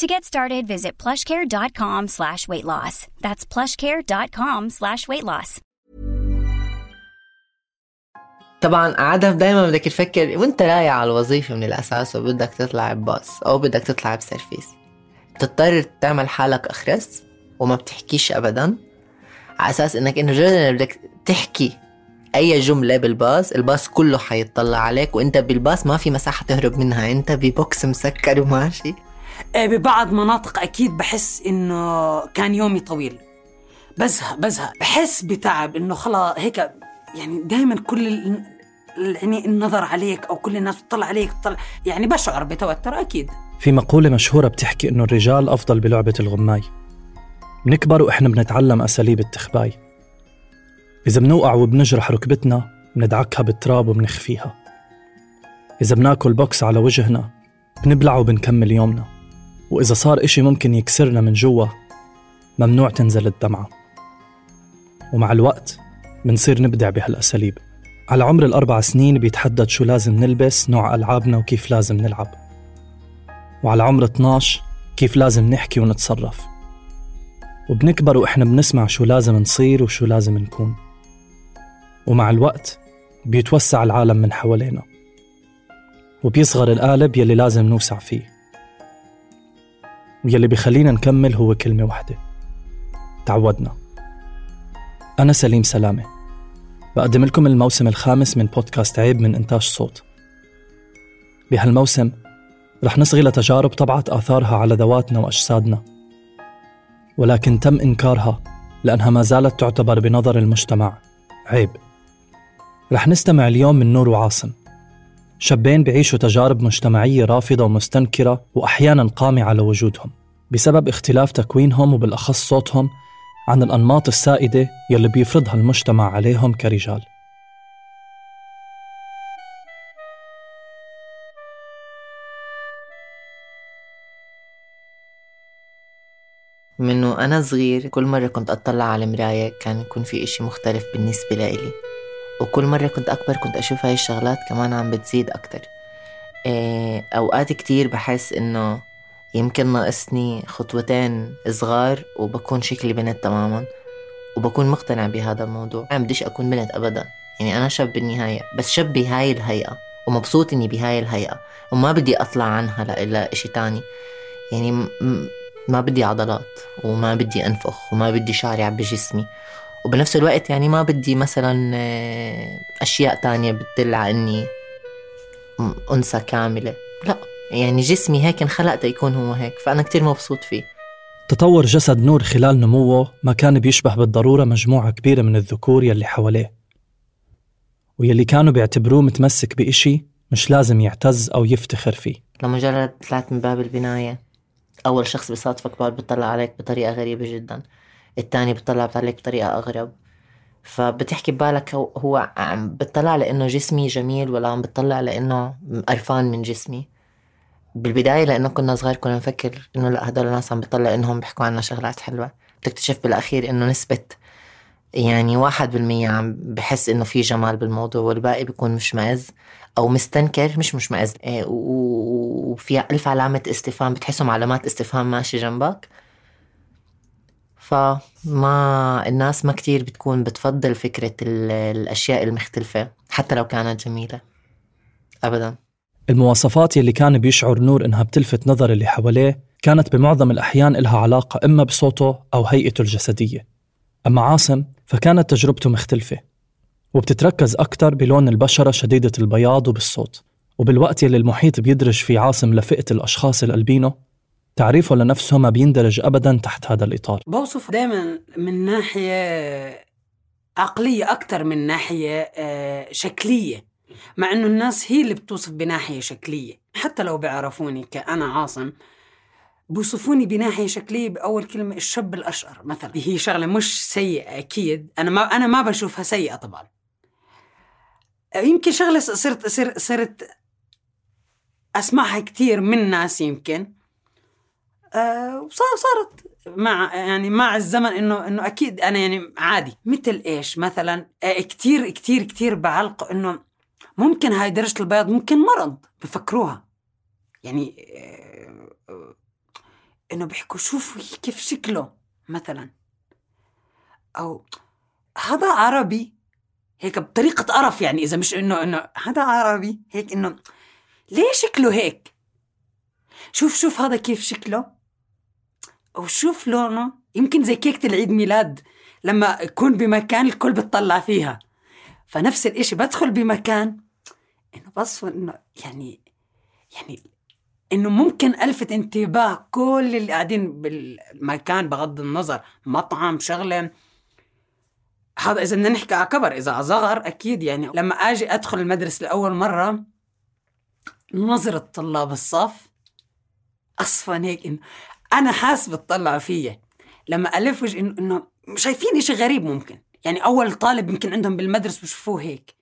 To get started, visit plushcare.com slash weight loss. That's plushcare.com slash weight loss. طبعا عادة دايما بدك تفكر وانت رايح على الوظيفة من الأساس وبدك تطلع بباص أو بدك تطلع بسيرفيس بتضطر تعمل حالك أخرس وما بتحكيش أبدا على أساس إنك إنه جدا بدك تحكي أي جملة بالباص الباص كله حيطلع عليك وإنت بالباص ما في مساحة تهرب منها إنت ب box مسكر وماشي ببعض مناطق أكيد بحس إنه كان يومي طويل. بزهق بزهق. بحس بتعب إنه خلاص هيك يعني دائما كل يعني النظر عليك أو كل الناس بتطلع عليك بتطلع يعني بشعر بتوتر أكيد. في مقولة مشهورة بتحكي إنه الرجال أفضل بلعبة الغماي. بنكبر وإحنا بنتعلم أساليب التخباي. إذا بنوقع وبنجرح ركبتنا بندعكها بالتراب وبنخفيها. إذا بناكل بوكس على وجهنا بنبلع وبنكمل يومنا. وإذا صار إشي ممكن يكسرنا من جوا ممنوع تنزل الدمعة. ومع الوقت بنصير نبدع بهالأساليب. على عمر الأربع سنين بيتحدد شو لازم نلبس نوع ألعابنا وكيف لازم نلعب. وعلى عمر 12 كيف لازم نحكي ونتصرف. وبنكبر وإحنا بنسمع شو لازم نصير وشو لازم نكون. ومع الوقت بيتوسع العالم من حوالينا. وبيصغر القالب يلي لازم نوسع فيه. ويلي بيخلينا نكمل هو كلمة واحدة تعودنا. أنا سليم سلامة. بقدم لكم الموسم الخامس من بودكاست عيب من إنتاج صوت. بهالموسم رح نصغي لتجارب طبعت آثارها على ذواتنا وأجسادنا. ولكن تم إنكارها لأنها ما زالت تعتبر بنظر المجتمع. عيب. رح نستمع اليوم من نور وعاصم. شابين بيعيشوا تجارب مجتمعية رافضة ومستنكرة وأحيانا قامعة لوجودهم. بسبب اختلاف تكوينهم وبالأخص صوتهم عن الأنماط السائدة يلي بيفرضها المجتمع عليهم كرجال. منه أنا صغير كل مرة كنت أطلع على المراية كان يكون في إشي مختلف بالنسبة لإلي. وكل مرة كنت أكبر كنت أشوف هاي الشغلات كمان عم بتزيد أكتر. إيه، أوقات كتير بحس إنه يمكن ناقصني خطوتين صغار وبكون شكلي بنت تماما وبكون مقتنع بهذا الموضوع. ما بديش أكون بنت أبدا. يعني أنا شاب بالنهاية بس شاب بهاي الهيئة ومبسوط إني بهاي الهيئة وما بدي أطلع عنها لإلا إشي تاني. يعني ما بدي عضلات وما بدي أنفخ وما بدي شعر يعبي جسمي وبنفس الوقت يعني ما بدي مثلا آه، أشياء تانية بتدل على إني أنثى كاملة. لا يعني جسمي هيك انخلق يكون هو هيك فأنا كتير مبسوط فيه. تطور جسد نور خلال نموه ما كان بيشبه بالضرورة مجموعة كبيرة من الذكور يلي حواليه. ويلي كانوا بيعتبروه متمسك بإشي مش لازم يعتز أو يفتخر فيه. لمجرد طلعت من باب البناية أول شخص بيصادفك بقعد بيطلع عليك بطريقة غريبة جدا. التاني بيطلع عليك بطريقة أغرب. فبتحكي ببالك هو- عم بتطلع لأنه جسمي جميل ولا عم بتطلع لأنه قرفان من جسمي. بالبداية لأنه كنا صغار كنا نفكر إنه لا هدول الناس عم بتطلع إنهم بيحكوا عنا شغلات حلوة. بتكتشف بالأخير إنه نسبة يعني واحد بالمية عم بحس إنه في جمال بالموضوع والباقي بيكون مشمئز أو مستنكر مش مشمئز إيه، وفي ألف علامة استفهام بتحسهم علامات استفهام ماشي جنبك. فما الناس ما كتير بتكون بتفضل فكرة ال- الأشياء المختلفة حتى لو كانت جميلة. أبدا. المواصفات يلي كان بيشعر نور إنها بتلفت نظر اللي حواليه كانت بمعظم الأحيان إلها علاقة إما بصوته أو هيئته الجسدية. أما عاصم فكانت تجربته مختلفة وبتتركز أكثر بلون البشرة شديدة البياض وبالصوت. وبالوقت يلي المحيط بيدرج في عاصم لفئة الأشخاص الألبينو تعريفه لنفسه ما بيندرج أبدا تحت هذا الإطار. بوصف دائما من ناحية عقلية أكثر من ناحية آه، شكلية. مع أنه الناس هي اللي بتوصف بناحية شكلية. حتى لو بيعرفوني كأنا عاصم بوصفوني بناحية شكلية بأول كلمة الشاب الأشقر مثلا. هي شغلة مش سيئة أكيد. أنا ما أنا ما بشوفها سيئة طبعا. يمكن شغلة صرت صرت صرت أسمعها كثير من ناس يمكن. أه صارت مع يعني مع الزمن انه إنه أكيد أنا يعني عادي. مثل إيش؟ مثلا آه، كثير كثير كثير بعلق إنه ممكن هاي درجة البياض ممكن مرض بفكروها. يعني آه، إنه بيحكوا شوفوا كيف شكله مثلا. أو هذا عربي هيك بطريقة قرف يعني إذا مش إنه إنه هذا عربي هيك إنه ليه شكله هيك؟ شوف شوف هذا كيف شكله. وشوف لونه. يمكن زي كيكة العيد ميلاد لما أكون بمكان الكل بتطلع فيها. فنفس الإشي بدخل بمكان إنه بصفر إنه يعني يعني إنه ممكن ألفت انتباه كل اللي قاعدين بالمكان بغض النظر مطعم شغلة. هذا إذا بدنا نحكي على كبر إذا على صغر أكيد يعني. لما أجي أدخل المدرسة لأول مرة نظرة طلاب الصف أصفن هيك إنه أنا حاسس بتطلع فيا. لما ألف وجه انه إنه شايفين شيء غريب ممكن. يعني أول طالب يمكن عندهم بالمدرسة بشوفوه هيك.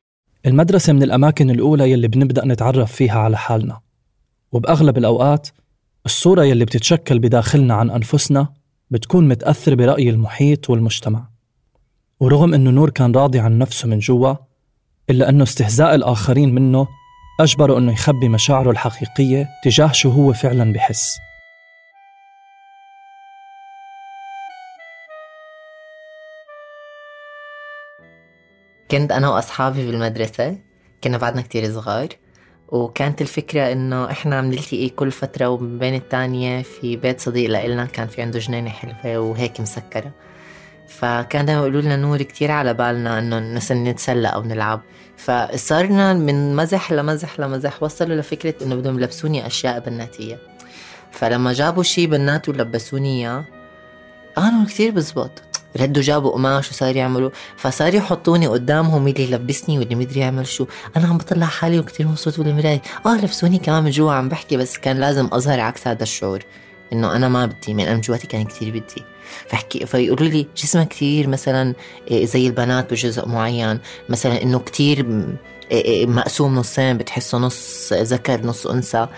المدرسة من الأماكن الأولى يلي بنبدأ نتعرف فيها على حالنا. وبأغلب الأوقات الصورة يلي بتتشكل بداخلنا عن أنفسنا بتكون متأثرة برأي المحيط والمجتمع. ورغم إنه نور كان راضي عن نفسه من جوا إلا إنه استهزاء الآخرين منه اجبره إنه يخبي مشاعره الحقيقية تجاه شو هو فعلا بحس. كنت أنا وأصحابي بالمدرسة كنا بعدنا كتير صغار وكانت الفكرة إنه إحنا عم نلتقي كل فترة ومن بين التانية في بيت صديق لإلنا كان في عنده جنينة حلوة وهيك مسكرة. فكان دايما يقولوا لنا نور كتير على بالنا إنه نتسلى أو نلعب. فصارنا من مزح لمزح لمزح وصلوا لفكرة إنه بدهم يلبسوني أشياء بناتية. فلما جابوا شي بنات ولبسوني إياه قالوا كتير بزبط. ردوا جابوا قماش وصار يعملوا فصار يحطوني قدامهم اللي يلبسني واللي مدري يعمل شو. أنا عم بطلع حالي وكتير مبسوط بالمراية. آه لبسوني كمان من جوا عم بحكي بس كان لازم أظهر عكس هذا الشعور إنه أنا ما بدي من أنا جواتي كان كتير بدي. فحكي فيقولوا لي جسمك كتير مثلا إيه، زي البنات بجزء معين. مثلا إنه كتير إيه، إيه، مقسوم نصين بتحسه نص ذكر نص أنثى.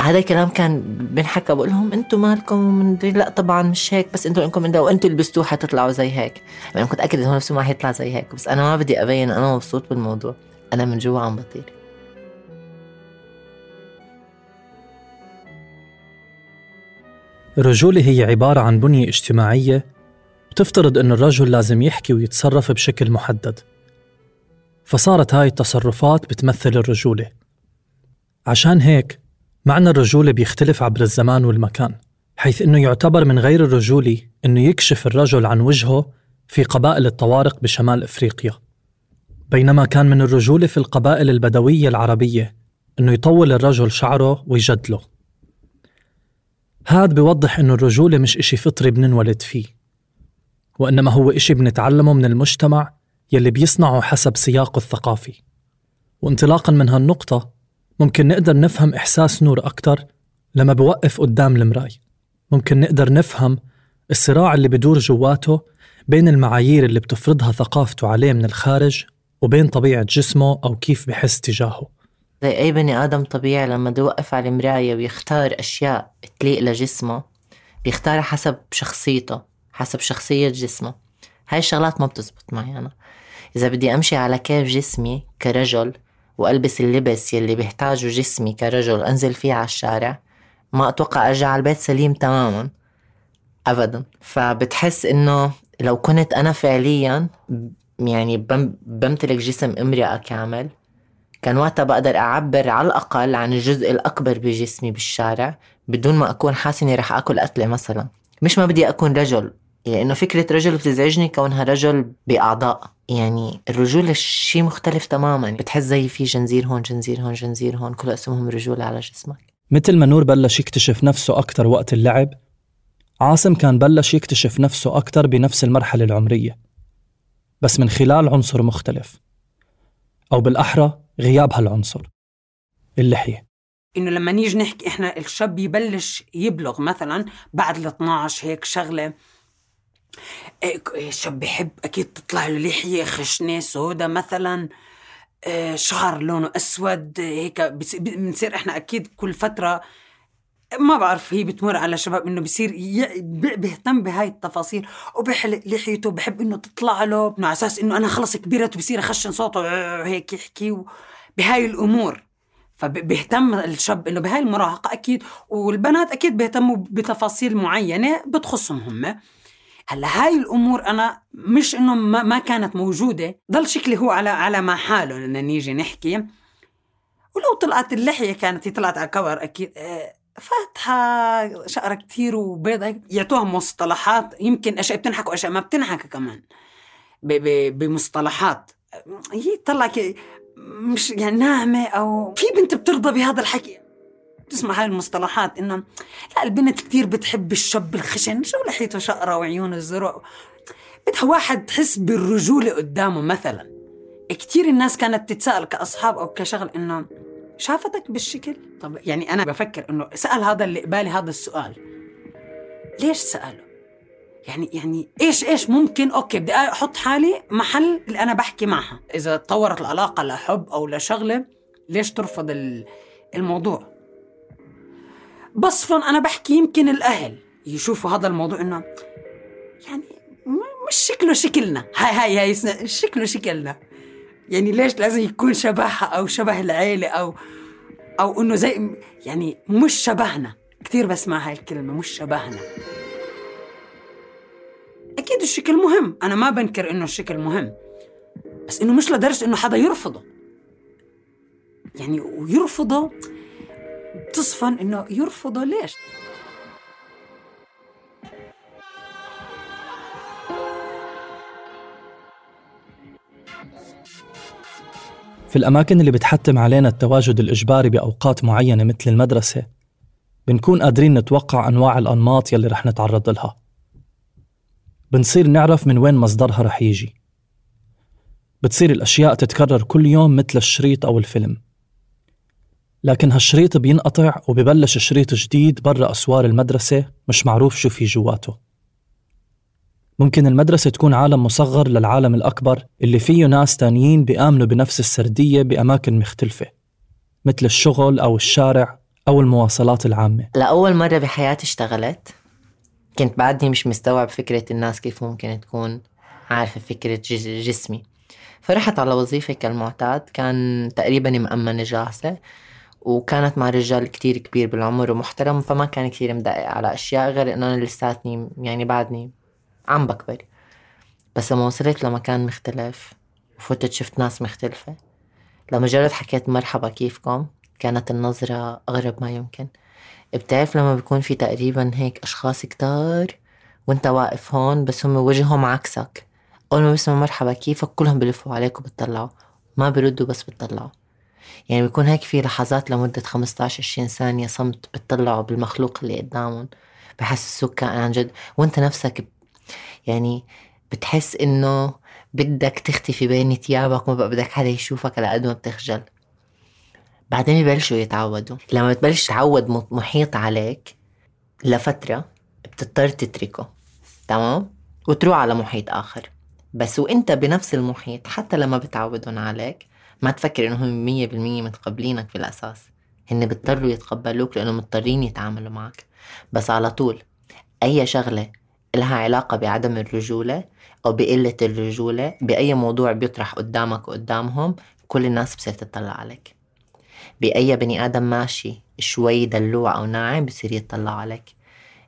هذا الكلام كان بنحكى بقول لهم أنتم مالكم من لا طبعا مش هيك بس أنتم انكم من ده وأنتم لبستوه حتطلعوا زي هيك. يعني كنت أكيد انه نفسه ما حيطلع زي هيك بس أنا ما بدي أبين أنا مبسوط بالموضوع. أنا من جوا عم بطير. الرجولة هي عبارة عن بنية اجتماعية بتفترض أن الرجل لازم يحكي ويتصرف بشكل محدد. فصارت هاي التصرفات بتمثل الرجولة. عشان هيك معنى الرجولة بيختلف عبر الزمان والمكان حيث أنه يعتبر من غير الرجولي أنه يكشف الرجل عن وجهه في قبائل الطوارق بشمال إفريقيا. بينما كان من الرجولة في القبائل البدوية العربية أنه يطول الرجل شعره ويجدله. هاد بيوضح أنه الرجولة مش إشي فطري بننولد فيه وإنما هو إشي بنتعلمه من المجتمع يلي بيصنعه حسب سياقه الثقافي. وانطلاقا من هالنقطة ممكن نقدر نفهم إحساس نور أكتر لما بوقف قدام المراي. ممكن نقدر نفهم الصراع اللي بدور جواته بين المعايير اللي بتفرضها ثقافته عليه من الخارج وبين طبيعة جسمه أو كيف بحس تجاهه. زي أي بني آدم طبيعي لما بده يوقف على المراية ويختار أشياء تليق لجسمه بيختارها حسب شخصيته حسب شخصية جسمه. هاي الشغلات ما بتزبط معي أنا. إذا بدي أمشي على كيف جسمي كرجل وألبس اللبس يلي بيحتاجه جسمي كرجل أنزل فيه على الشارع ما أتوقع ارجع على البيت سليم تماما ابدا. فبتحس إنه لو كنت أنا فعليا يعني بمتلك جسم امرأة كامل كان وقتها بقدر أعبر على الأقل عن الجزء الأكبر بجسمي بالشارع بدون ما أكون حاسة إني رح أكل قتلة مثلا. مش ما بدي أكون رجل لأنه فكرة رجل بتزعجني كونها رجل بأعضاء. يعني الرجولة شيء مختلف تماما. بتحس زي في جنزير هون جنزير هون جنزير هون. كل اسمهم رجولة على جسمك. مثل ما نور بلش يكتشف نفسه أكتر وقت اللعب عاصم كان بلش يكتشف نفسه أكتر بنفس المرحلة العمرية بس من خلال عنصر مختلف أو بالأحرى غياب هالعنصر اللحية. إنه لما نيجي نحكي إحنا الشاب يبلش يبلغ مثلا بعد ال 12 هيك شغلة إيه، الشاب بحب أكيد تطلع له لحية خشنة سودا مثلا. إيه، شعر لونه أسود هيك بنصير إحنا أكيد كل فترة ما بعرف هي بتمر على شباب إنه بصير بيهتم بهاي التفاصيل وبحلق لحيته بحب إنه تطلع له على أساس إنه أنا خلص كبرت وبصير أخشن صوته هيك يحكي بهاي الأمور. فبيهتم الشاب إنه بهاي المراهقة أكيد والبنات أكيد بيهتموا بتفاصيل معينة بتخصهم هم. هلا هاي الأمور أنا مش إنه ما كانت موجودة ضل شكلي هو على على ما حاله لما نيجي نحكي. ولو طلعت اللحية كانت هي طلعت على كور أكيد آه، فاتحة شقرة كتير وبيضة يعطوها مصطلحات يمكن أشياء بتنحك وأشياء ما بتنحك كمان. بمصطلحات. هي طلع مش يعني ناعمة أو في بنت بترضى بهذا الحكي. تسمع هاي المصطلحات إنه لا البنت كتير بتحب الشاب الخشن شو لحيته شقرة وعيونه الزرق بدها واحد تحس بالرجولة قدامه مثلا. كتير الناس كانت تتساءل كأصحاب أو كشغل إنه شافتك بالشكل؟ طب يعني أنا بفكر إنه سأل هذا اللي قبالي هذا السؤال. ليش سأله؟ يعني يعني إيش إيش ممكن؟ أوكي بدي أحط حالي محل اللي أنا بحكي معها. إذا تطورت العلاقة لحب أو لشغلة ليش ترفض الموضوع؟ بصفا أنا بحكي يمكن الأهل يشوفوا هذا الموضوع إنه يعني مش شكله شكلنا. هاي هاي هاي شكله شكلنا. يعني ليش لازم يكون شبهها أو شبه العيلة أو أو إنه زي يعني مش شبهنا. كثير بسمع هاي الكلمة مش شبهنا. أكيد الشكل مهم. أنا ما بنكر إنه الشكل مهم. بس إنه مش لدرجة إنه حدا يرفضه. يعني ويرفضه تصفن إنه يرفضه. ليش؟ في الأماكن اللي بتحتم علينا التواجد الإجباري بأوقات معينة مثل المدرسة بنكون قادرين نتوقع أنواع الأنماط يلي رح نتعرض لها. بنصير نعرف من وين مصدرها رح يجي. بتصير الأشياء تتكرر كل يوم مثل الشريط أو الفيلم. لكن هالشريط بينقطع وببلش شريط جديد برا أسوار المدرسة مش معروف شو في جواته. ممكن المدرسة تكون عالم مصغر للعالم الأكبر اللي فيه ناس تانيين بيآمنوا بنفس السردية بأماكن مختلفة مثل الشغل أو الشارع أو المواصلات العامة. لأول مرة بحياتي اشتغلت كنت بعدني مش مستوعب فكرة الناس كيف ممكن تكون عارفة فكرة جسمي. فرحت على وظيفة كالمعتاد كان تقريبا مأمنة جاهزة وكانت مع رجال كتير كبير بالعمر ومحترم فما كان كتير مدقق على أشياء غير إنه أنا لساتني يعني بعدني عم بكبر. بس لما وصلت لمكان مختلف وفتت شفت ناس مختلفة لمجرد حكيت مرحبا كيفكم؟ كانت النظرة أغرب ما يمكن. بتعرف لما بيكون في تقريبا هيك أشخاص كتار وأنت واقف هون بس هم وجههم عكسك أول ما بيسمعوا مرحبا كيفك كلهم بلفوا عليك وبتطلعوا ما بيردوا بس بتطلعوا. يعني بيكون هيك في لحظات لمدة 15 20 ثانية صمت بتطلعوا بالمخلوق اللي قدامهم. بحسسوك عن جد. وانت نفسك يعني بتحس إنه بدك تختفي بين ثيابك وما بدك حدا يشوفك على قد ما بتخجل. بعدين ببلشوا يتعودوا. لما بتبلش تعود محيط عليك لفترة بتضطر تتركه. تمام؟ وتروح على محيط آخر. بس وإنت بنفس المحيط حتى لما بتعودون عليك ما تفكر إنهم مية بالمية متقبلينك في الأساس. هن بيضطروا يتقبلوك لأنه مضطرين يتعاملوا معك. بس على طول أي شغلة لها علاقة بعدم الرجولة أو بقلة الرجولة بأي موضوع بيطرح قدامك وقدامهم كل الناس بصير تطلع عليك. بأي بني آدم ماشي شوي دلوع أو ناعم بصير يطلع عليك.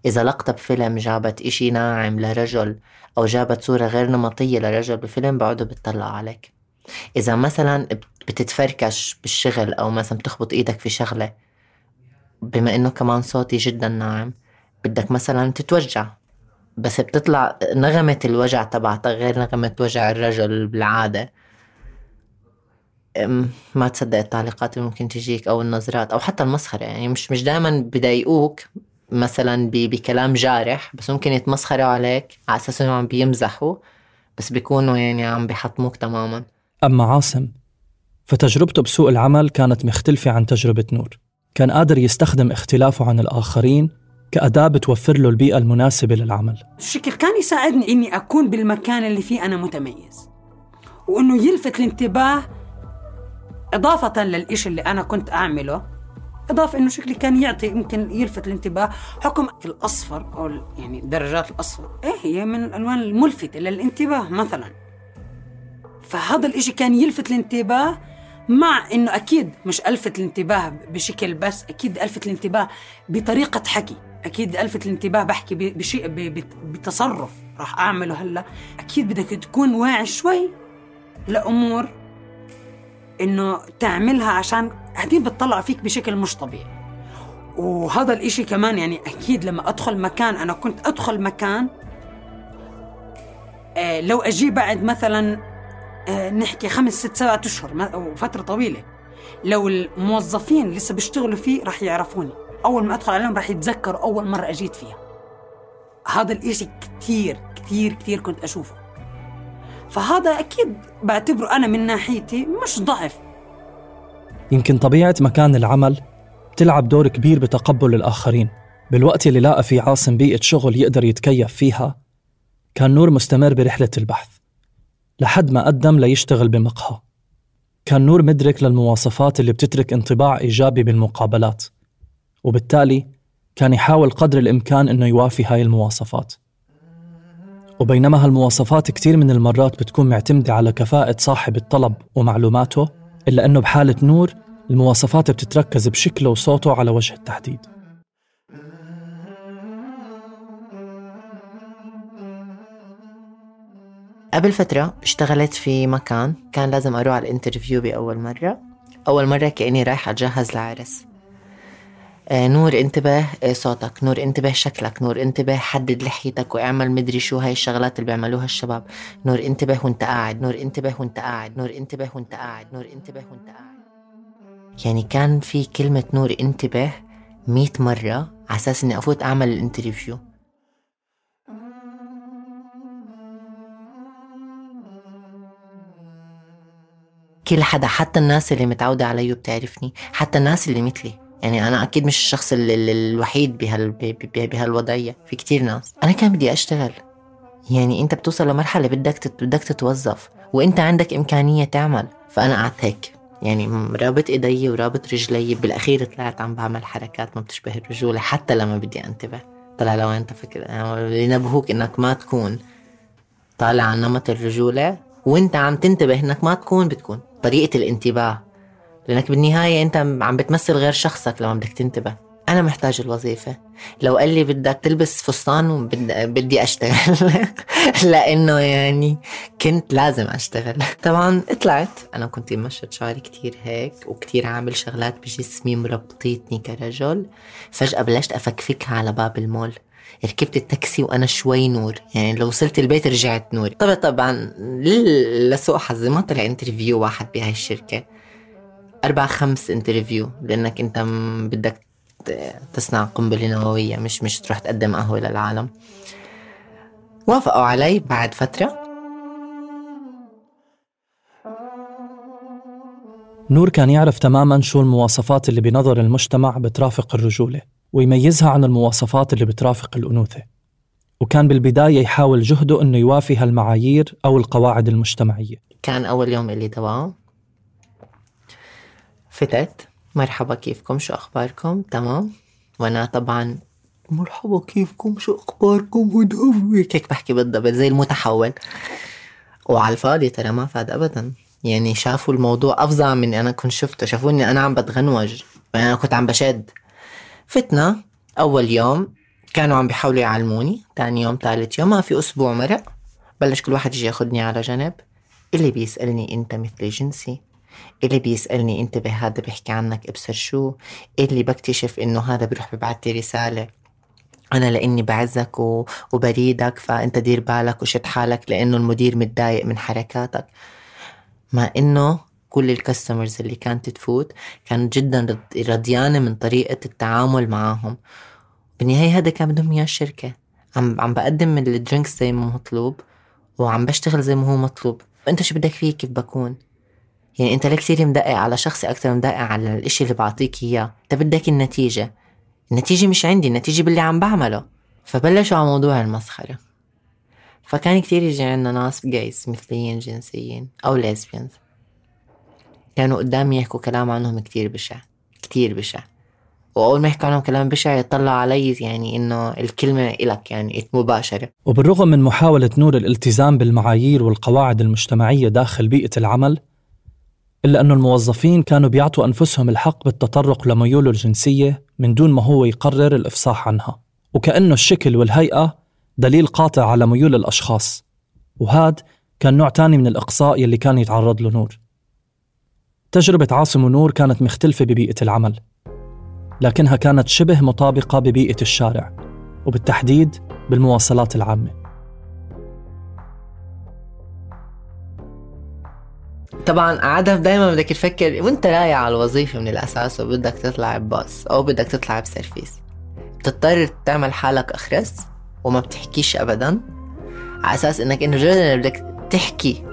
إذا لقطة بفيلم جابت إشي ناعم لرجل أو جابت صورة غير نمطية لرجل بفيلم بقعدوا بتطلع عليك. إذا مثلا بتتفركش بالشغل أو مثلا بتخبط إيدك في شغلة بما إنه كمان صوتي جدا ناعم بدك مثلا تتوجع. بس بتطلع نغمة الوجع تبعتها غير نغمة وجع الرجل بالعادة. ما تصدق التعليقات اللي ممكن تجيك أو النظرات أو حتى المسخرة. يعني مش مش دائما بضايقوك مثلا بكلام جارح بس ممكن يتمسخروا عليك على أساس إنهم عم بيمزحوا بس بيكونوا يعني عم بيحطموك تماما. أما عاصم فتجربته بسوق العمل كانت مختلفة عن تجربة نور. كان قادر يستخدم اختلافه عن الآخرين كأداة بتوفر له البيئة المناسبة للعمل. الشكل كان يساعدني إني أكون بالمكان اللي فيه أنا متميز وإنه يلفت الانتباه إضافة للإشي اللي أنا كنت أعمله إضافة إنه شكلي كان يعطي يمكن يلفت الانتباه حكم الأصفر أو ال- يعني درجات الأصفر. إيه هي من الالوان الملفتة للانتباه مثلا. فهذا الإشي كان يلفت الانتباه مع إنه أكيد مش ألفت الانتباه بشكل بس أكيد ألفت الانتباه بطريقة حكي أكيد ألفت الانتباه بحكي بشيء بتصرف راح أعمله هلأ. أكيد بدك تكون واعي شوي لأمور إنه تعملها عشان هدي بتطلع فيك بشكل مش طبيعي. وهذا الإشي كمان يعني أكيد لما أدخل مكان أنا كنت أدخل مكان آه لو أجي بعد مثلا نحكي خمس ست سبعة أشهر ما- أو فترة طويلة. لو الموظفين لسه بيشتغلوا فيه راح يعرفوني. أول ما أدخل عليهم راح يتذكروا أول مرة أجيت فيها. هذا الإشي كتير كتير كتير كنت أشوفه. فهذا أكيد بعتبره أنا من ناحيتي مش ضعف. يمكن طبيعة مكان العمل بتلعب دور كبير بتقبل الآخرين. بالوقت اللي لاقى فيه عاصم بيئة شغل يقدر يتكيف فيها كان نور مستمر برحلة البحث. لحد ما قدم ليشتغل بمقهى. كان نور مدرك للمواصفات اللي بتترك انطباع إيجابي بالمقابلات وبالتالي كان يحاول قدر الإمكان إنه يوافي هاي المواصفات. وبينما هالمواصفات كتير من المرات بتكون معتمدة على كفاءة صاحب الطلب ومعلوماته إلا أنه بحالة نور المواصفات بتتركز بشكله وصوته على وجه التحديد. قبل فترة اشتغلت في مكان كان لازم أروح على الانترفيو بأول مرة. أول مرة كأني رايحة أتجهز لعرس. آه، نور انتبه آه، صوتك. نور انتبه شكلك. نور انتبه حدد لحيتك واعمل مدري شو هاي الشغلات اللي بيعملوها الشباب. نور انتبه وانت قاعد. نور انتبه وانت قاعد. نور انتبه وانت قاعد. نور انتبه وانت قاعد. يعني كان في كلمة نور انتبه مية مرة على أساس إني أفوت أعمل الانترفيو. كل حدا حتى الناس اللي متعودة علي وبتعرفني حتى الناس اللي مثلي. يعني أنا أكيد مش الشخص ال- ال- الوحيد بهال بهالوضعية في كتير ناس. أنا كان بدي أشتغل. يعني أنت بتوصل لمرحلة بدك بدك تتوظف وأنت عندك إمكانية تعمل. فأنا قعدت هيك. يعني رابط إيدي ورابط رجلي بالأخير طلعت عم بعمل حركات ما بتشبه الرجولة حتى لما بدي أنتبه. طلع لو أنت فكر يعني ينبهوك إنك ما تكون طالع عن نمط الرجولة وأنت عم تنتبه إنك ما تكون بتكون. طريقة الانتباه. لأنك بالنهاية أنت عم بتمثل غير شخصك لما بدك تنتبه. أنا محتاج الوظيفة. لو قال لي بدك تلبس فستان بدي أشتغل. لأنه يعني كنت لازم أشتغل. طبعا طلعت. أنا كنت مشط شعري كتير هيك وكتير عامل شغلات بجسمي مربطيتني كرجل. فجأة بلشت أفكفكها على باب المول. ركبت التاكسي وأنا شوي نور. يعني لو وصلت البيت رجعت نور. طبعا طبعا لسوء حظي. ما طلع interview واحد بهاي الشركة. أربع خمس interview لأنك أنت بدك تصنع قنبلة نووية. مش مش تروح تقدم قهوة للعالم. وافقوا علي بعد فترة. نور كان يعرف تماما شو المواصفات اللي بنظر المجتمع بترافق الرجولة. ويميزها عن المواصفات اللي بترافق الأنوثة. وكان بالبداية يحاول جهده أنه يوافي هالمعايير أو القواعد المجتمعية. كان أول يوم اللي دوام. فتت. مرحبا كيفكم؟ شو أخباركم؟ تمام. وأنا طبعا مرحبا كيفكم؟ شو أخباركم؟ ودوب هيك بحكي بالضبط؟ زي المتحول. وعلى الفاضي ترى ما فاد ابدا. يعني شافوا الموضوع افظع من أنا كنت شفته. شافوني أنا عم بتغنوج. أنا كنت عم بشد. فتنا أول يوم كانوا عم بيحاولوا يعلموني تاني يوم ثالث يوم ما في أسبوع مرق. بلش كل واحد يجي ياخدني على جنب. اللي بيسألني أنت مثل جنسي؟ اللي بيسألني انتبه هذا بيحكي عنك أبصر شو؟ اللي بكتشف إنه هذا بيروح ببعت لي رسالة. أنا لإني بعزك و... وبريدك فأنت دير بالك وشد حالك لأنه المدير متضايق من حركاتك. مع إنه كل ال customers اللي كانت تفوت كانت جدا رضيانة من طريقة التعامل معاهم. بالنهاية هذا كان بدهم إياه الشركة. عم عم بقدم ال drinks زي ما مطلوب وعم بشتغل زي ما هو مطلوب. انت شو بدك فيه؟ كيف بكون؟ يعني انت ليه كثير مدقق على شخصي أكثر مدقق على الإشي اللي بعطيك إياه. انت بدك النتيجة. النتيجة مش عندي النتيجة باللي عم بعمله. فبلشوا على موضوع المسخرة. فكان كتير يجي عنا ناس جايز مثليين جنسيين أو ليزبيانز كانوا قدامي يحكوا كلام عنهم كتير بشع كتير بشع. وأول ما يحكوا عنهم كلام بشع يطلع علي يعني إنه الكلمة إلك يعني مباشرة. وبالرغم من محاولة نور الالتزام بالمعايير والقواعد المجتمعية داخل بيئة العمل إلا انه الموظفين كانوا بيعطوا أنفسهم الحق بالتطرق لميوله الجنسية من دون ما هو يقرر الإفصاح عنها. وكأنه الشكل والهيئة دليل قاطع على ميول الأشخاص. وهاد كان نوع تاني من الإقصاء يلي كان يتعرض له نور. تجربة عاصم ونور كانت مختلفة ببيئة العمل لكنها كانت شبه مطابقة ببيئة الشارع وبالتحديد بالمواصلات العامة. طبعا عادة دايما بدك تفكر وأنت رايح على الوظيفة من الأساس وبدك تطلع بباص أو بدك تطلع بسيرفيس بتضطر تعمل حالك أخرس وما بتحكيش أبدا على أساس إنك إنه بدك تحكي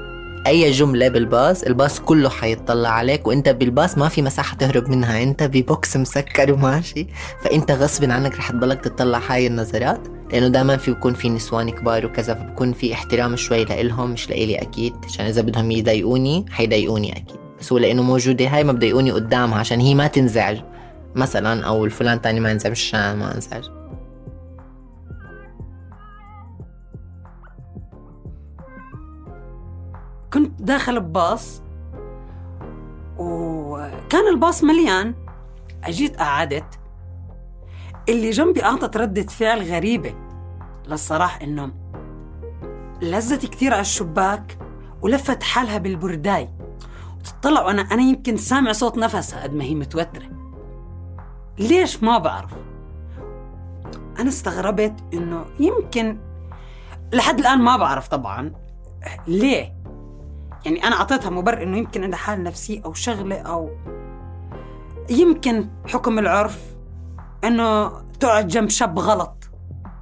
أي جملة بالباص الباص كله حيطلع عليك وأنت بالباص ما في مساحة تهرب منها. أنت ب box مسكر وماشي. فأنت غصب عنك رح تضلك تطلع هاي النظرات لأنه دائما في بكون في نسوان كبار وكذا فبكون في احترام شوي لإلهم مش لإلي أكيد عشان إذا بدهم يضايقوني حيضايقوني أكيد. بس هو لأنه موجودة هاي ما بضايقوني قدامها عشان هي ما تنزعج. مثلا أو الفلان تاني ما ينزعج مش ما انزعج كنت داخل بباص وكان الباص مليان. أجيت قعدت. اللي جنبي أعطت ردة فعل غريبة للصراحة إنه لزت كثير على الشباك ولفت حالها بالبرداي. وتطلع وأنا أنا يمكن سامع صوت نفسها قد ما هي متوترة. ليش ما بعرف؟ أنا استغربت إنه يمكن لحد الآن ما بعرف طبعا. ليه؟ يعني أنا أعطيتها مبرر إنه يمكن عندها حالة نفسية أو شغلة أو يمكن حكم العرف إنه تقعد جنب شاب غلط.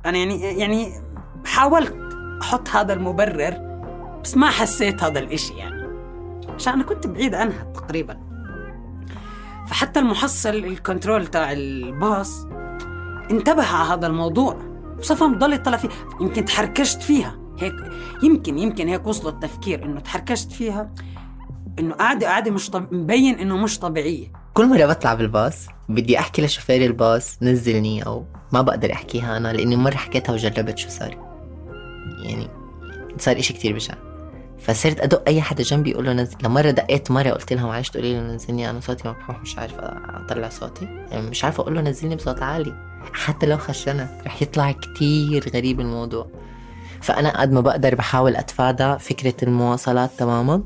أنا يعني يعني حاولت أحط هذا المبرر بس ما حسيت هذا الإشي يعني. عشان أنا كنت بعيد عنها تقريبا. فحتى المحصل الكنترول تاع الباص انتبه على هذا الموضوع. بصفة مضل يطلع فيه. يمكن تحركشت فيها. هيك يمكن يمكن هيك وصلوا التفكير إنه تحركشت فيها إنه قاعدة قاعدة مش طب... مبين إنه مش طبيعية. كل مرة بطلع بالباص بدي أحكي لشوفير الباص نزلني أو ما بقدر أحكيها أنا لأني مرة حكيتها وجربت شو صار. يعني صار إشي كتير بشع. فصرت أدق أي حدا جنبي أقول له نزل لمرة دقيت مرة قلت لها معلش تقولي له نزلني أنا صوتي مبحوح مش عارفة أطلع صوتي. يعني مش عارفة أقول له نزلني بصوت عالي. حتى لو خشنت رح يطلع كتير غريب الموضوع. فأنا قد ما بقدر بحاول أتفادى فكرة المواصلات تماما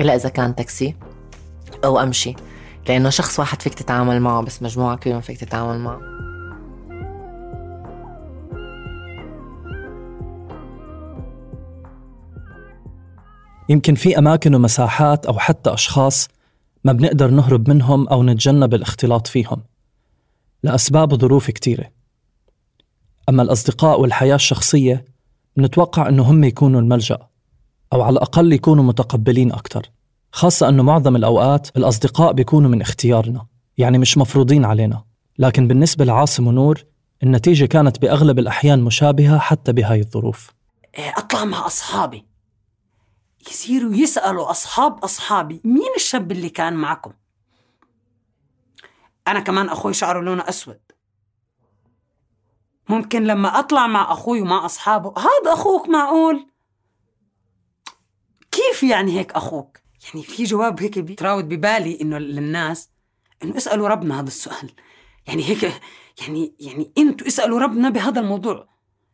إلا إذا كان تاكسي أو أمشي. لأنه شخص واحد فيك تتعامل معه بس مجموعة كبيرة فيك تتعامل معه. يمكن في أماكن ومساحات أو حتى أشخاص ما بنقدر نهرب منهم أو نتجنب الاختلاط فيهم. لأسباب وظروف كتيرة. أما الأصدقاء والحياة الشخصية بنتوقع أنه هم يكونوا الملجأ أو على الأقل يكونوا متقبلين أكثر خاصة أنه معظم الأوقات الأصدقاء بيكونوا من اختيارنا يعني مش مفروضين علينا. لكن بالنسبة لعاصم ونور النتيجة كانت بأغلب الأحيان مشابهة حتى بهاي الظروف. إيه، أطلع مع أصحابي. يصيروا يسألوا أصحاب أصحابي مين الشاب اللي كان معكم؟ أنا كمان أخوي شعره لونه أسود. ممكن لما أطلع مع أخوي ومع أصحابه هذا أخوك معقول؟ كيف يعني هيك أخوك؟ يعني في جواب هيك بيتراود ببالي إنه للناس إنه اسألوا ربنا هذا السؤال. يعني هيك يعني يعني إنتوا اسألوا ربنا بهذا الموضوع.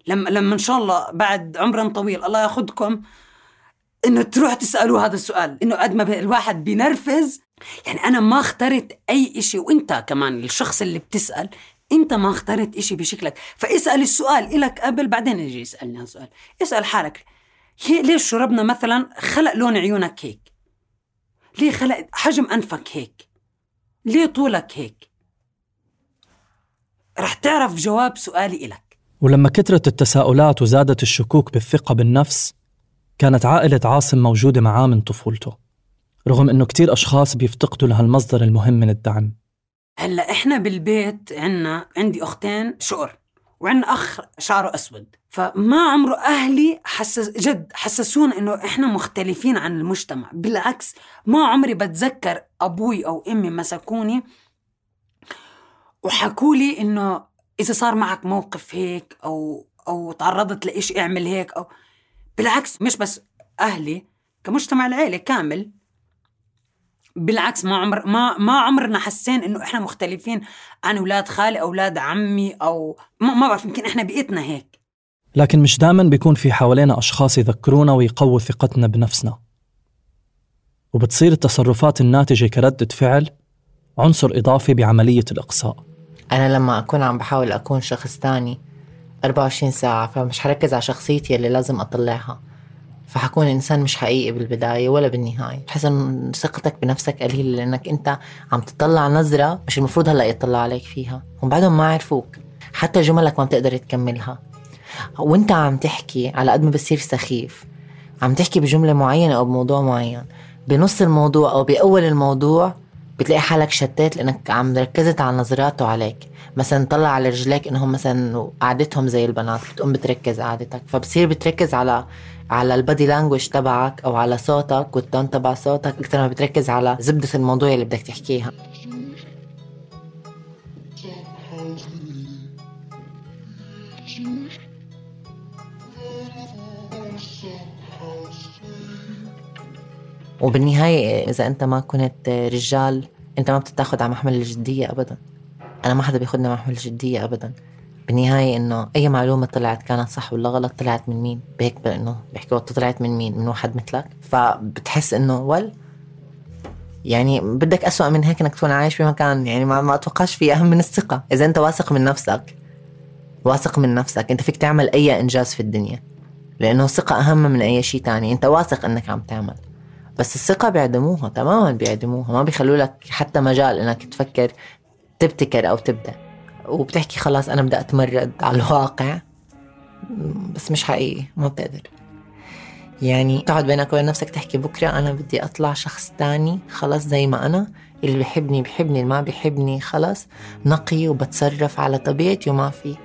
لما لما إن شاء الله بعد عمر طويل الله ياخذكم إنه تروح تسألوا هذا السؤال. إنه قد ما الواحد بينرفز يعني أنا ما اخترت أي إشي وأنت كمان الشخص اللي بتسأل انت ما اخترت إشي بشكلك. فاسأل السؤال إلك قبل بعدين يجي يسألني هالسؤال اسأل حالك. ليش ربنا مثلا خلق لون عيونك هيك؟ ليه خلق حجم أنفك هيك؟ ليه طولك هيك؟ رح تعرف جواب سؤالي إلك. ولما كثرت التساؤلات وزادت الشكوك بالثقة بالنفس كانت عائلة عاصم موجودة معاه من طفولته رغم إنه كتير أشخاص بيفتقدوا لهالمصدر المهم من الدعم. هلا إحنا بالبيت عنا عندي أختين شقر وعندنا أخ شعره أسود. فما عمره أهلي حسس جد حسسونا إنه إحنا مختلفين عن المجتمع. بالعكس ما عمري بتذكر أبوي أو أمي مسكوني وحكوا لي إنه إذا صار معك موقف هيك أو أو تعرضت لإشي اعمل هيك أو. بالعكس مش بس أهلي كمجتمع العيلة كامل بالعكس ما عمر ما ما عمرنا حسين إنه إحنا مختلفين عن أولاد خالي أولاد عمي أو ما, ما بعرف يمكن إحنا بيئتنا هيك. لكن مش دائما بيكون في حوالينا أشخاص يذكرونا ويقووا ثقتنا بنفسنا. وبتصير التصرفات الناتجة كردة فعل عنصر إضافي بعملية الإقصاء. أنا لما أكون عم بحاول أكون شخص تاني 24 ساعة فمش حركز على شخصيتي اللي لازم أطلعها. فحكون إنسان مش حقيقي بالبداية ولا بالنهاية. بحس إن ثقتك بنفسك قليلة لأنك أنت عم تطلع نظرة مش المفروض هلأ يطلع عليك فيها. هم بعدهم ما عرفوك. حتى جملك ما بتقدر تكملها. وأنت عم تحكي على قد ما بتصير سخيف. عم تحكي بجملة معينة أو بموضوع معين. بنص الموضوع أو بأول الموضوع بتلاقي حالك شتات لأنك عم ركزت على نظراته عليك. مثلا طلع على رجليك انهم مثلا قعدتهم زي البنات بتقوم بتركز قعدتك. فبصير بتركز على على البادي لانجوج تبعك أو على صوتك والتون تبع صوتك أكثر ما بتركز على زبدة الموضوع اللي بدك تحكيها. وبالنهاية إذا أنت ما كنت رجال أنت ما بتتاخد على محمل الجدية أبدا. أنا ما حدا بياخدنا محمل الجدية أبدا. بالنهاية إنه أي معلومة طلعت كانت صح ولا غلط طلعت من مين؟ بهيك إنه بيحكوا طلعت من مين؟ من واحد مثلك. فبتحس إنه ول يعني بدك أسوأ من هيك إنك تكون عايش بمكان يعني ما, ما أتوقعش في أهم من الثقة. إذا أنت واثق من نفسك واثق من نفسك أنت فيك تعمل أي إنجاز في الدنيا. لأنه الثقة أهم من أي شيء تاني. أنت واثق إنك عم تعمل. بس الثقة بيعدموها تماما بيعدموها. ما بيخلوا لك حتى مجال إنك تفكر تبتكر أو تبدأ. وبتحكي خلاص أنا بدي أتمرد على الواقع. بس مش حقيقي ما بتقدر. يعني تقعد بينك وبين نفسك تحكي بكرة أنا بدي أطلع شخص تاني خلاص زي ما أنا. اللي بحبني بحبني اللي ما بحبني خلاص. نقي وبتصرف على طبيعتي وما في.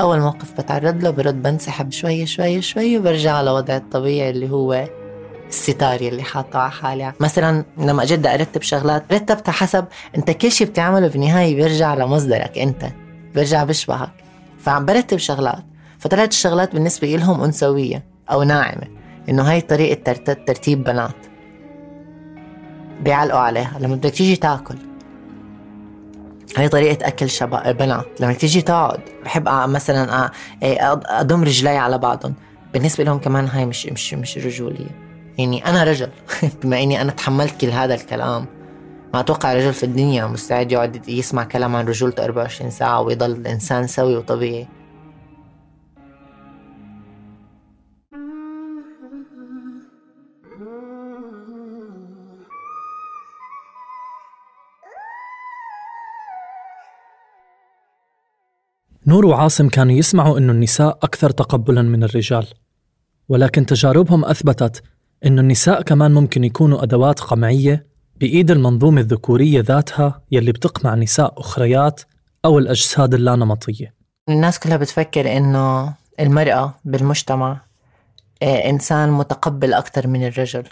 أول موقف بتعرض له برد بنسحب شوي شوي شوي وبرجع على وضع الطبيعي اللي هو الستار اللي حاطة على حالي مثلا لما أجي أرتب شغلات رتبتها حسب أنت كل شيء بتعمله بالنهايه بيرجع لمصدرك أنت بيرجع بيشبهك فعم برتب شغلات فطلعت الشغلات بالنسبة لهم أنثوية أو ناعمة إنه هاي طريقة ترتيب بنات. بيعلقوا عليها. لما بدك تيجي تاكل هاي طريقة أكل شباب بنات. لما تيجي تقعد بحب مثلا أضم رجلي على بعضهم. بالنسبة لهم كمان هاي مش مش مش رجولية. يعني أنا رجل. بما إني أنا تحملت كل هذا الكلام ما أتوقع رجل في الدنيا مستعد يقعد يسمع كلام عن رجولته 24 ساعة ويضل إنسان سوي وطبيعي. نور وعاصم كانوا يسمعوا أن النساء أكثر تقبلا من الرجال ولكن تجاربهم أثبتت أن النساء كمان ممكن يكونوا أدوات قمعية بإيد المنظومة الذكورية ذاتها يلي بتقمع نساء أخريات أو الأجساد اللانمطية. الناس كلها بتفكر إنه المرأة بالمجتمع آه، إنسان متقبل أكثر من الرجل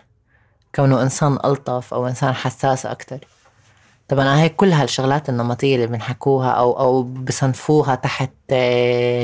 كونه إنسان ألطف أو إنسان حساس أكثر طبعا هيك كل هالشغلات النمطية اللي بنحكوها أو أو بصنفوها تحت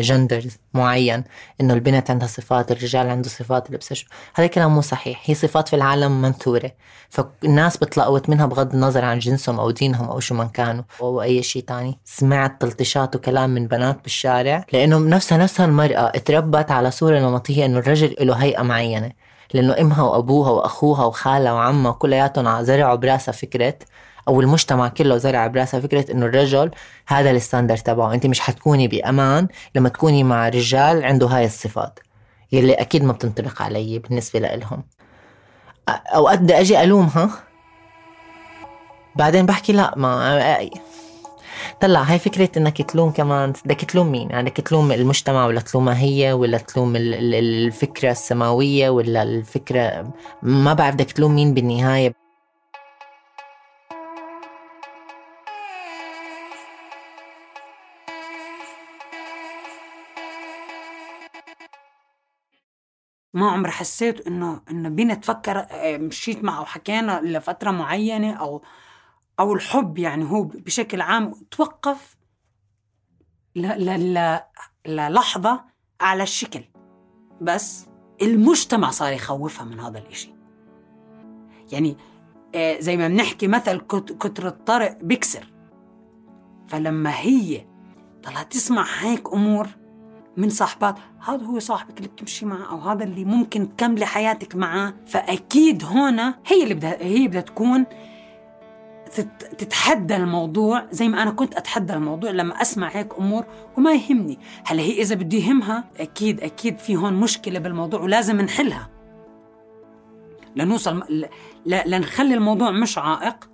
جندر آه، معين إنه البنت عندها صفات الرجال عنده صفات اللبس هذا الكلام مو صحيح. هي صفات في العالم منثورة. فالناس بتلقوت منها بغض النظر عن جنسهم أو دينهم أو شو من كانوا أو أي شيء تاني. سمعت تلطيشات وكلام من بنات بالشارع لأنه نفسها نفسها المرأة اتربت على صورة نمطية إنه الرجل له هيئة معينة. لأنه إمها وأبوها وأخوها وخالها وعمها كلياتهم زرعوا براسها فكرة أو المجتمع كله زرع براسها فكرة إنه الرجل هذا الستاندر تبعه. أنت مش حتكوني بأمان لما تكوني مع رجال عنده هاي الصفات يلي أكيد ما بتنطبق علي بالنسبة لهم أوقات بدي أجي الومها بعدين بحكي لا ما طلع هاي فكرة إنك تلوم كمان بدك تلوم مين؟ يعني بدك تلوم المجتمع ولا تلومها هي ولا تلوم الفكرة السماوية ولا الفكرة ما بعرف بدك تلوم مين بالنهاية. ما عمري حسيت إنه إنه بينا تفكر آه، مشيت معه وحكينا لفترة معينة أو أو الحب يعني هو بشكل عام توقف للحظة على الشكل. بس المجتمع صار يخوفها من هذا الإشي. يعني آه، زي ما بنحكي مثل كتر الطرق بيكسر فلما هي طلعت تسمع هيك أمور من صاحبات هذا هو صاحبك اللي بتمشي معه أو هذا اللي ممكن تكملي حياتك معه؟ فأكيد هنا هي اللي بدها هي بدها تكون تتحدى الموضوع زي ما أنا كنت أتحدى الموضوع لما أسمع هيك أمور وما يهمني. هلا هي إذا بده يهمها أكيد أكيد في هون مشكلة بالموضوع ولازم نحلها. لنوصل لنخلي الموضوع مش عائق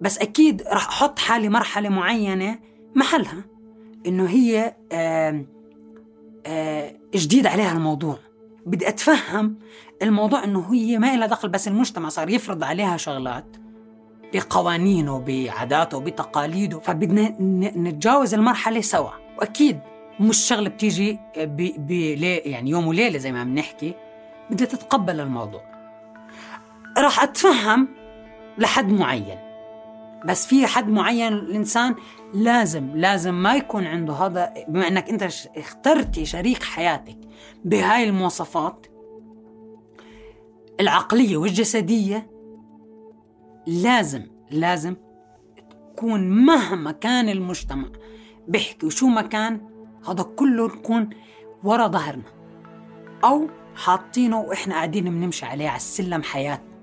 بس أكيد راح أحط حالي مرحلة معينة محلها إنه هي آه جديد عليها الموضوع. بدي أتفهم الموضوع إنه هي ما لها دخل بس المجتمع صار يفرض عليها شغلات بقوانينه بعاداته بتقاليده. فبدنا نتجاوز المرحلة سوا. وأكيد مش شغلة بتيجي ب... ب... يعني يوم وليلة زي ما بنحكي بدها تتقبل الموضوع. راح أتفهم لحد معين. بس في حد معين الإنسان لازم لازم ما يكون عنده هذا بما إنك أنت اخترتي شريك حياتك بهاي المواصفات العقلية والجسدية لازم لازم تكون مهما كان المجتمع بيحكي وشو ما كان هذا كله نكون ورا ظهرنا. أو حاطينه وإحنا قاعدين بنمشي عليه على السلم حياتنا.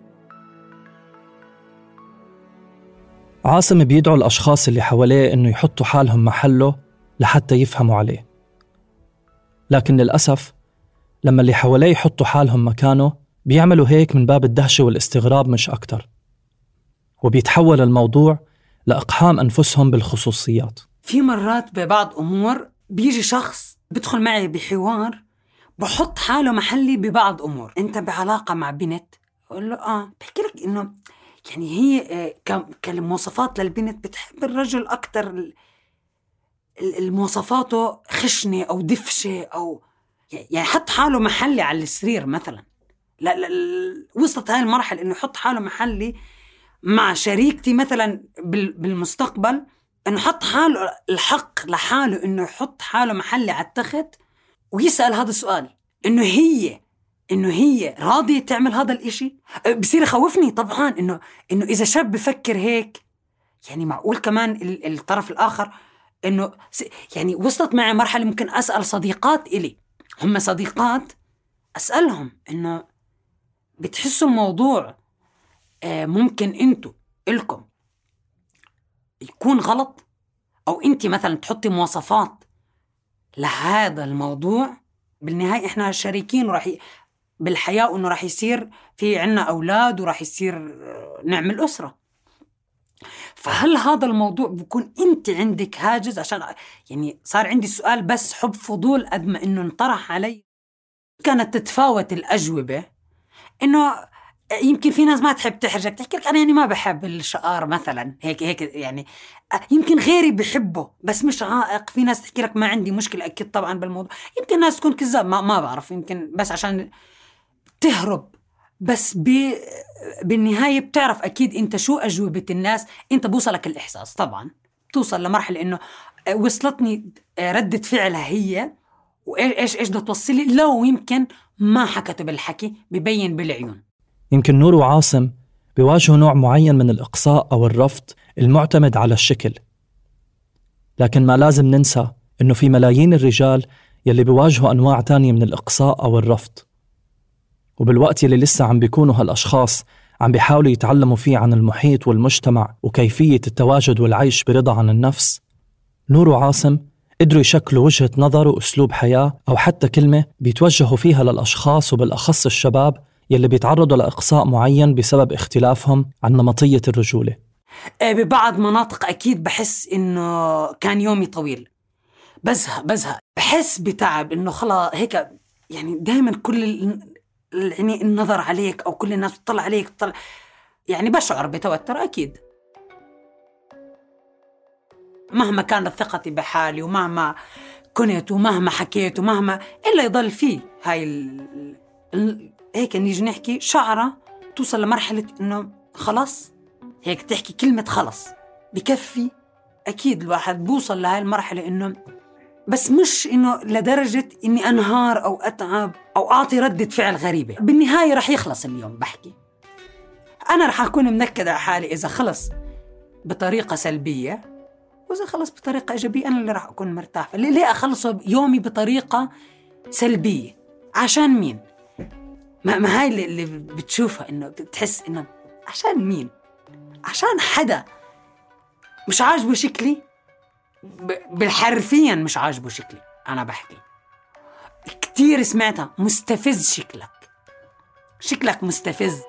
عاصم بيدعو الأشخاص اللي حواليه إنه يحطوا حالهم محله لحتى يفهموا عليه. لكن للأسف لما اللي حواليه يحطوا حالهم مكانه بيعملوا هيك من باب الدهشة والاستغراب مش أكتر. وبيتحول الموضوع لإقحام أنفسهم بالخصوصيات. في مرات ببعض أمور بيجي شخص بدخل معي بحوار بحط حاله محلي ببعض أمور. أنت بعلاقة مع بنت؟ أقول له آه بحكي لك إنه يعني هي آه، كمواصفات للبنت بتحب الرجل أكثر المواصفاته خشنة أو دفشة أو يعني حط حاله محلي على السرير مثلا. لا, لا وصلت هاي المرحلة إنه يحط حاله محلي مع شريكتي مثلا بالمستقبل إنه حط حاله الحق لحاله إنه يحط حاله محلي على التخت ويسأل هذا السؤال إنه هي إنه هي راضية تعمل هذا الإشي؟ أه، بصير يخوفني طبعا إنه إنه إذا شاب بفكر هيك يعني معقول كمان الطرف الآخر إنه يعني وصلت معي مرحلة ممكن أسأل صديقات إلي. هم صديقات أسألهم إنه بتحسوا الموضوع أه، ممكن إنتوا إلكم يكون غلط؟ أو إنت مثلا تحطي مواصفات لهذا الموضوع؟ بالنهاية إحنا شريكين وراح بالحياة وإنه راح يصير في عنا أولاد وراح يصير آه، نعمل أسرة. فهل هذا الموضوع بكون أنت عندك هاجس؟ عشان يعني صار عندي سؤال بس حب فضول قد ما إنه انطرح علي. كانت تتفاوت الأجوبة إنه يمكن في ناس ما تحب تحرجك تحكي لك أنا يعني ما بحب الشقار مثلا هيك هيك يعني يمكن غيري بحبه بس مش عائق. في ناس تحكي لك ما عندي مشكلة أكيد طبعا بالموضوع. يمكن ناس تكون كذاب ما, ما بعرف يمكن بس عشان تهرب. بس ب... بالنهاية بتعرف أكيد أنت شو أجوبة الناس. أنت بوصلك الإحساس طبعا. بتوصل لمرحلة إنه وصلتني ردة فعلها هي. وإيش إيش بدها توصلي لو يمكن ما حكته بالحكي ببين بالعيون. يمكن نور وعاصم بيواجهوا نوع معين من الإقصاء أو الرفض المعتمد على الشكل. لكن ما لازم ننسى إنه في ملايين الرجال يلي بيواجهوا أنواع تانية من الإقصاء أو الرفض. وبالوقت يلي لسه عم بيكونوا هالأشخاص عم بيحاولوا يتعلموا فيه عن المحيط والمجتمع وكيفية التواجد والعيش برضا عن النفس نور وعاصم قدروا يشكلوا وجهة نظر وأسلوب حياة أو حتى كلمة بيتوجهوا فيها للأشخاص وبالأخص الشباب يلي بيتعرضوا لإقصاء معين بسبب اختلافهم عن نمطية الرجولة. إيه، ببعض مناطق أكيد بحس إنه كان يومي طويل. بزهق بزهق. بحس بتعب إنه خلا هيك يعني دائما كل يعني النظر عليك أو كل الناس بتطلع عليك بتطلع يعني بشعر بتوتر أكيد. مهما كانت ثقتي بحالي ومهما كنت ومهما حكيت ومهما إلا يضل فيه هاي ال... ال... هيك نيجي نحكي شعرة توصل لمرحلة إنه خلاص هيك تحكي كلمة خلص بكفي أكيد الواحد بوصل لهاي المرحلة إنه بس مش إنه لدرجة إني أنهار أو أتعب أو أعطي ردة فعل غريبة. بالنهاية رح يخلص اليوم بحكي. أنا رح أكون منكدة على حالي إذا خلص بطريقة سلبية وإذا خلص بطريقة إيجابية أنا اللي رح أكون مرتاح ليه أخلصه يومي بطريقة سلبية؟ عشان مين؟ ما, ما هاي اللي, بتشوفها إنه بتحس إنه عشان مين؟ عشان حدا مش عاجبه شكلي؟ بالحرفيا مش عاجبه شكلي أنا بحكي. كتير سمعتها مستفز شكلك. شكلك مستفز.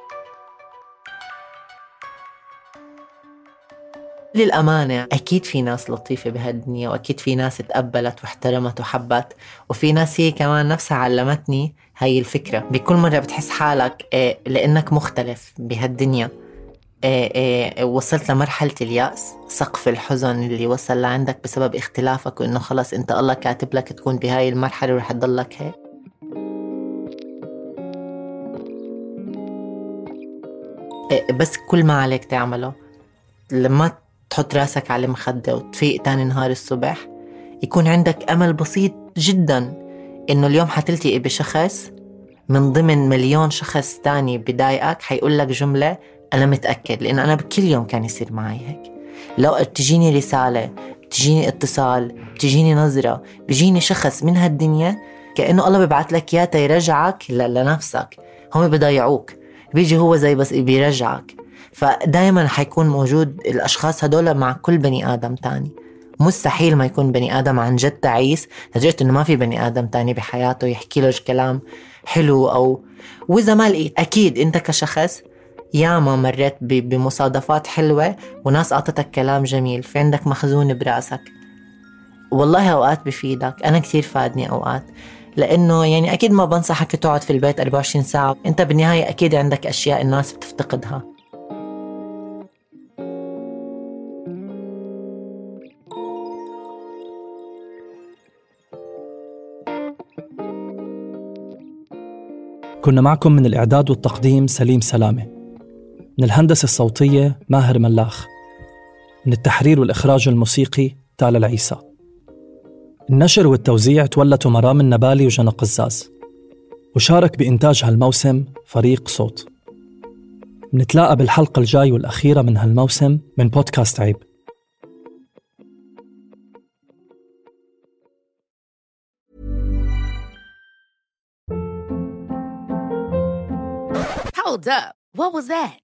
للأمانة أكيد في ناس لطيفة بهالدنيا وأكيد في ناس تقبلت واحترمت وحبت وفي ناس هي كمان نفسها علمتني هاي الفكرة. بكل مرة بتحس حالك إيه، لأنك مختلف بهالدنيا. وصلت لمرحلة اليأس سقف الحزن اللي وصل لعندك بسبب اختلافك وإنه خلص أنت الله كاتب لك تكون بهاي المرحلة ورح تضلك هيك. بس كل ما عليك تعمله لما تحط راسك على المخدة وتفيق تاني نهار الصبح يكون عندك أمل بسيط جدا إنه اليوم حتلتقي بشخص من ضمن مليون شخص تاني بضايقك حيقول لك جملة أنا متأكد لأن أنا بكل يوم كان يصير معي هيك. لو تجيني رسالة تجيني اتصال تجيني نظرة بيجيني شخص من هالدنيا كأنه الله ببعث لك إياه يرجعك لنفسك. هم بضيعوك. بيجي هو زي بس بيرجعك. فدائما حيكون موجود الأشخاص هدول مع كل بني آدم تاني. مستحيل ما يكون بني آدم عن جد تعيس لدرجة إنه ما في بني آدم تاني بحياته يحكي له كلام حلو أو وإذا ما لقيت أكيد أنت كشخص ياما مريت بمصادفات حلوة وناس أعطتك كلام جميل في عندك مخزون براسك. والله أوقات بفيدك أنا كثير فادني أوقات. لأنه يعني أكيد ما بنصحك تقعد في البيت 24 ساعة أنت بالنهاية أكيد عندك أشياء الناس بتفتقدها. كنا معكم من الإعداد والتقديم سليم سلامة. من الهندسة الصوتية ماهر ملاخ من التحرير والإخراج الموسيقي تالا العيسى النشر والتوزيع تولته مرام النبالي وجنى قزاز وشارك بإنتاج هالموسم فريق صوت نتلاقى بالحلقة الجاي والأخيرة من هالموسم من بودكاست عيب Hold up. What was that?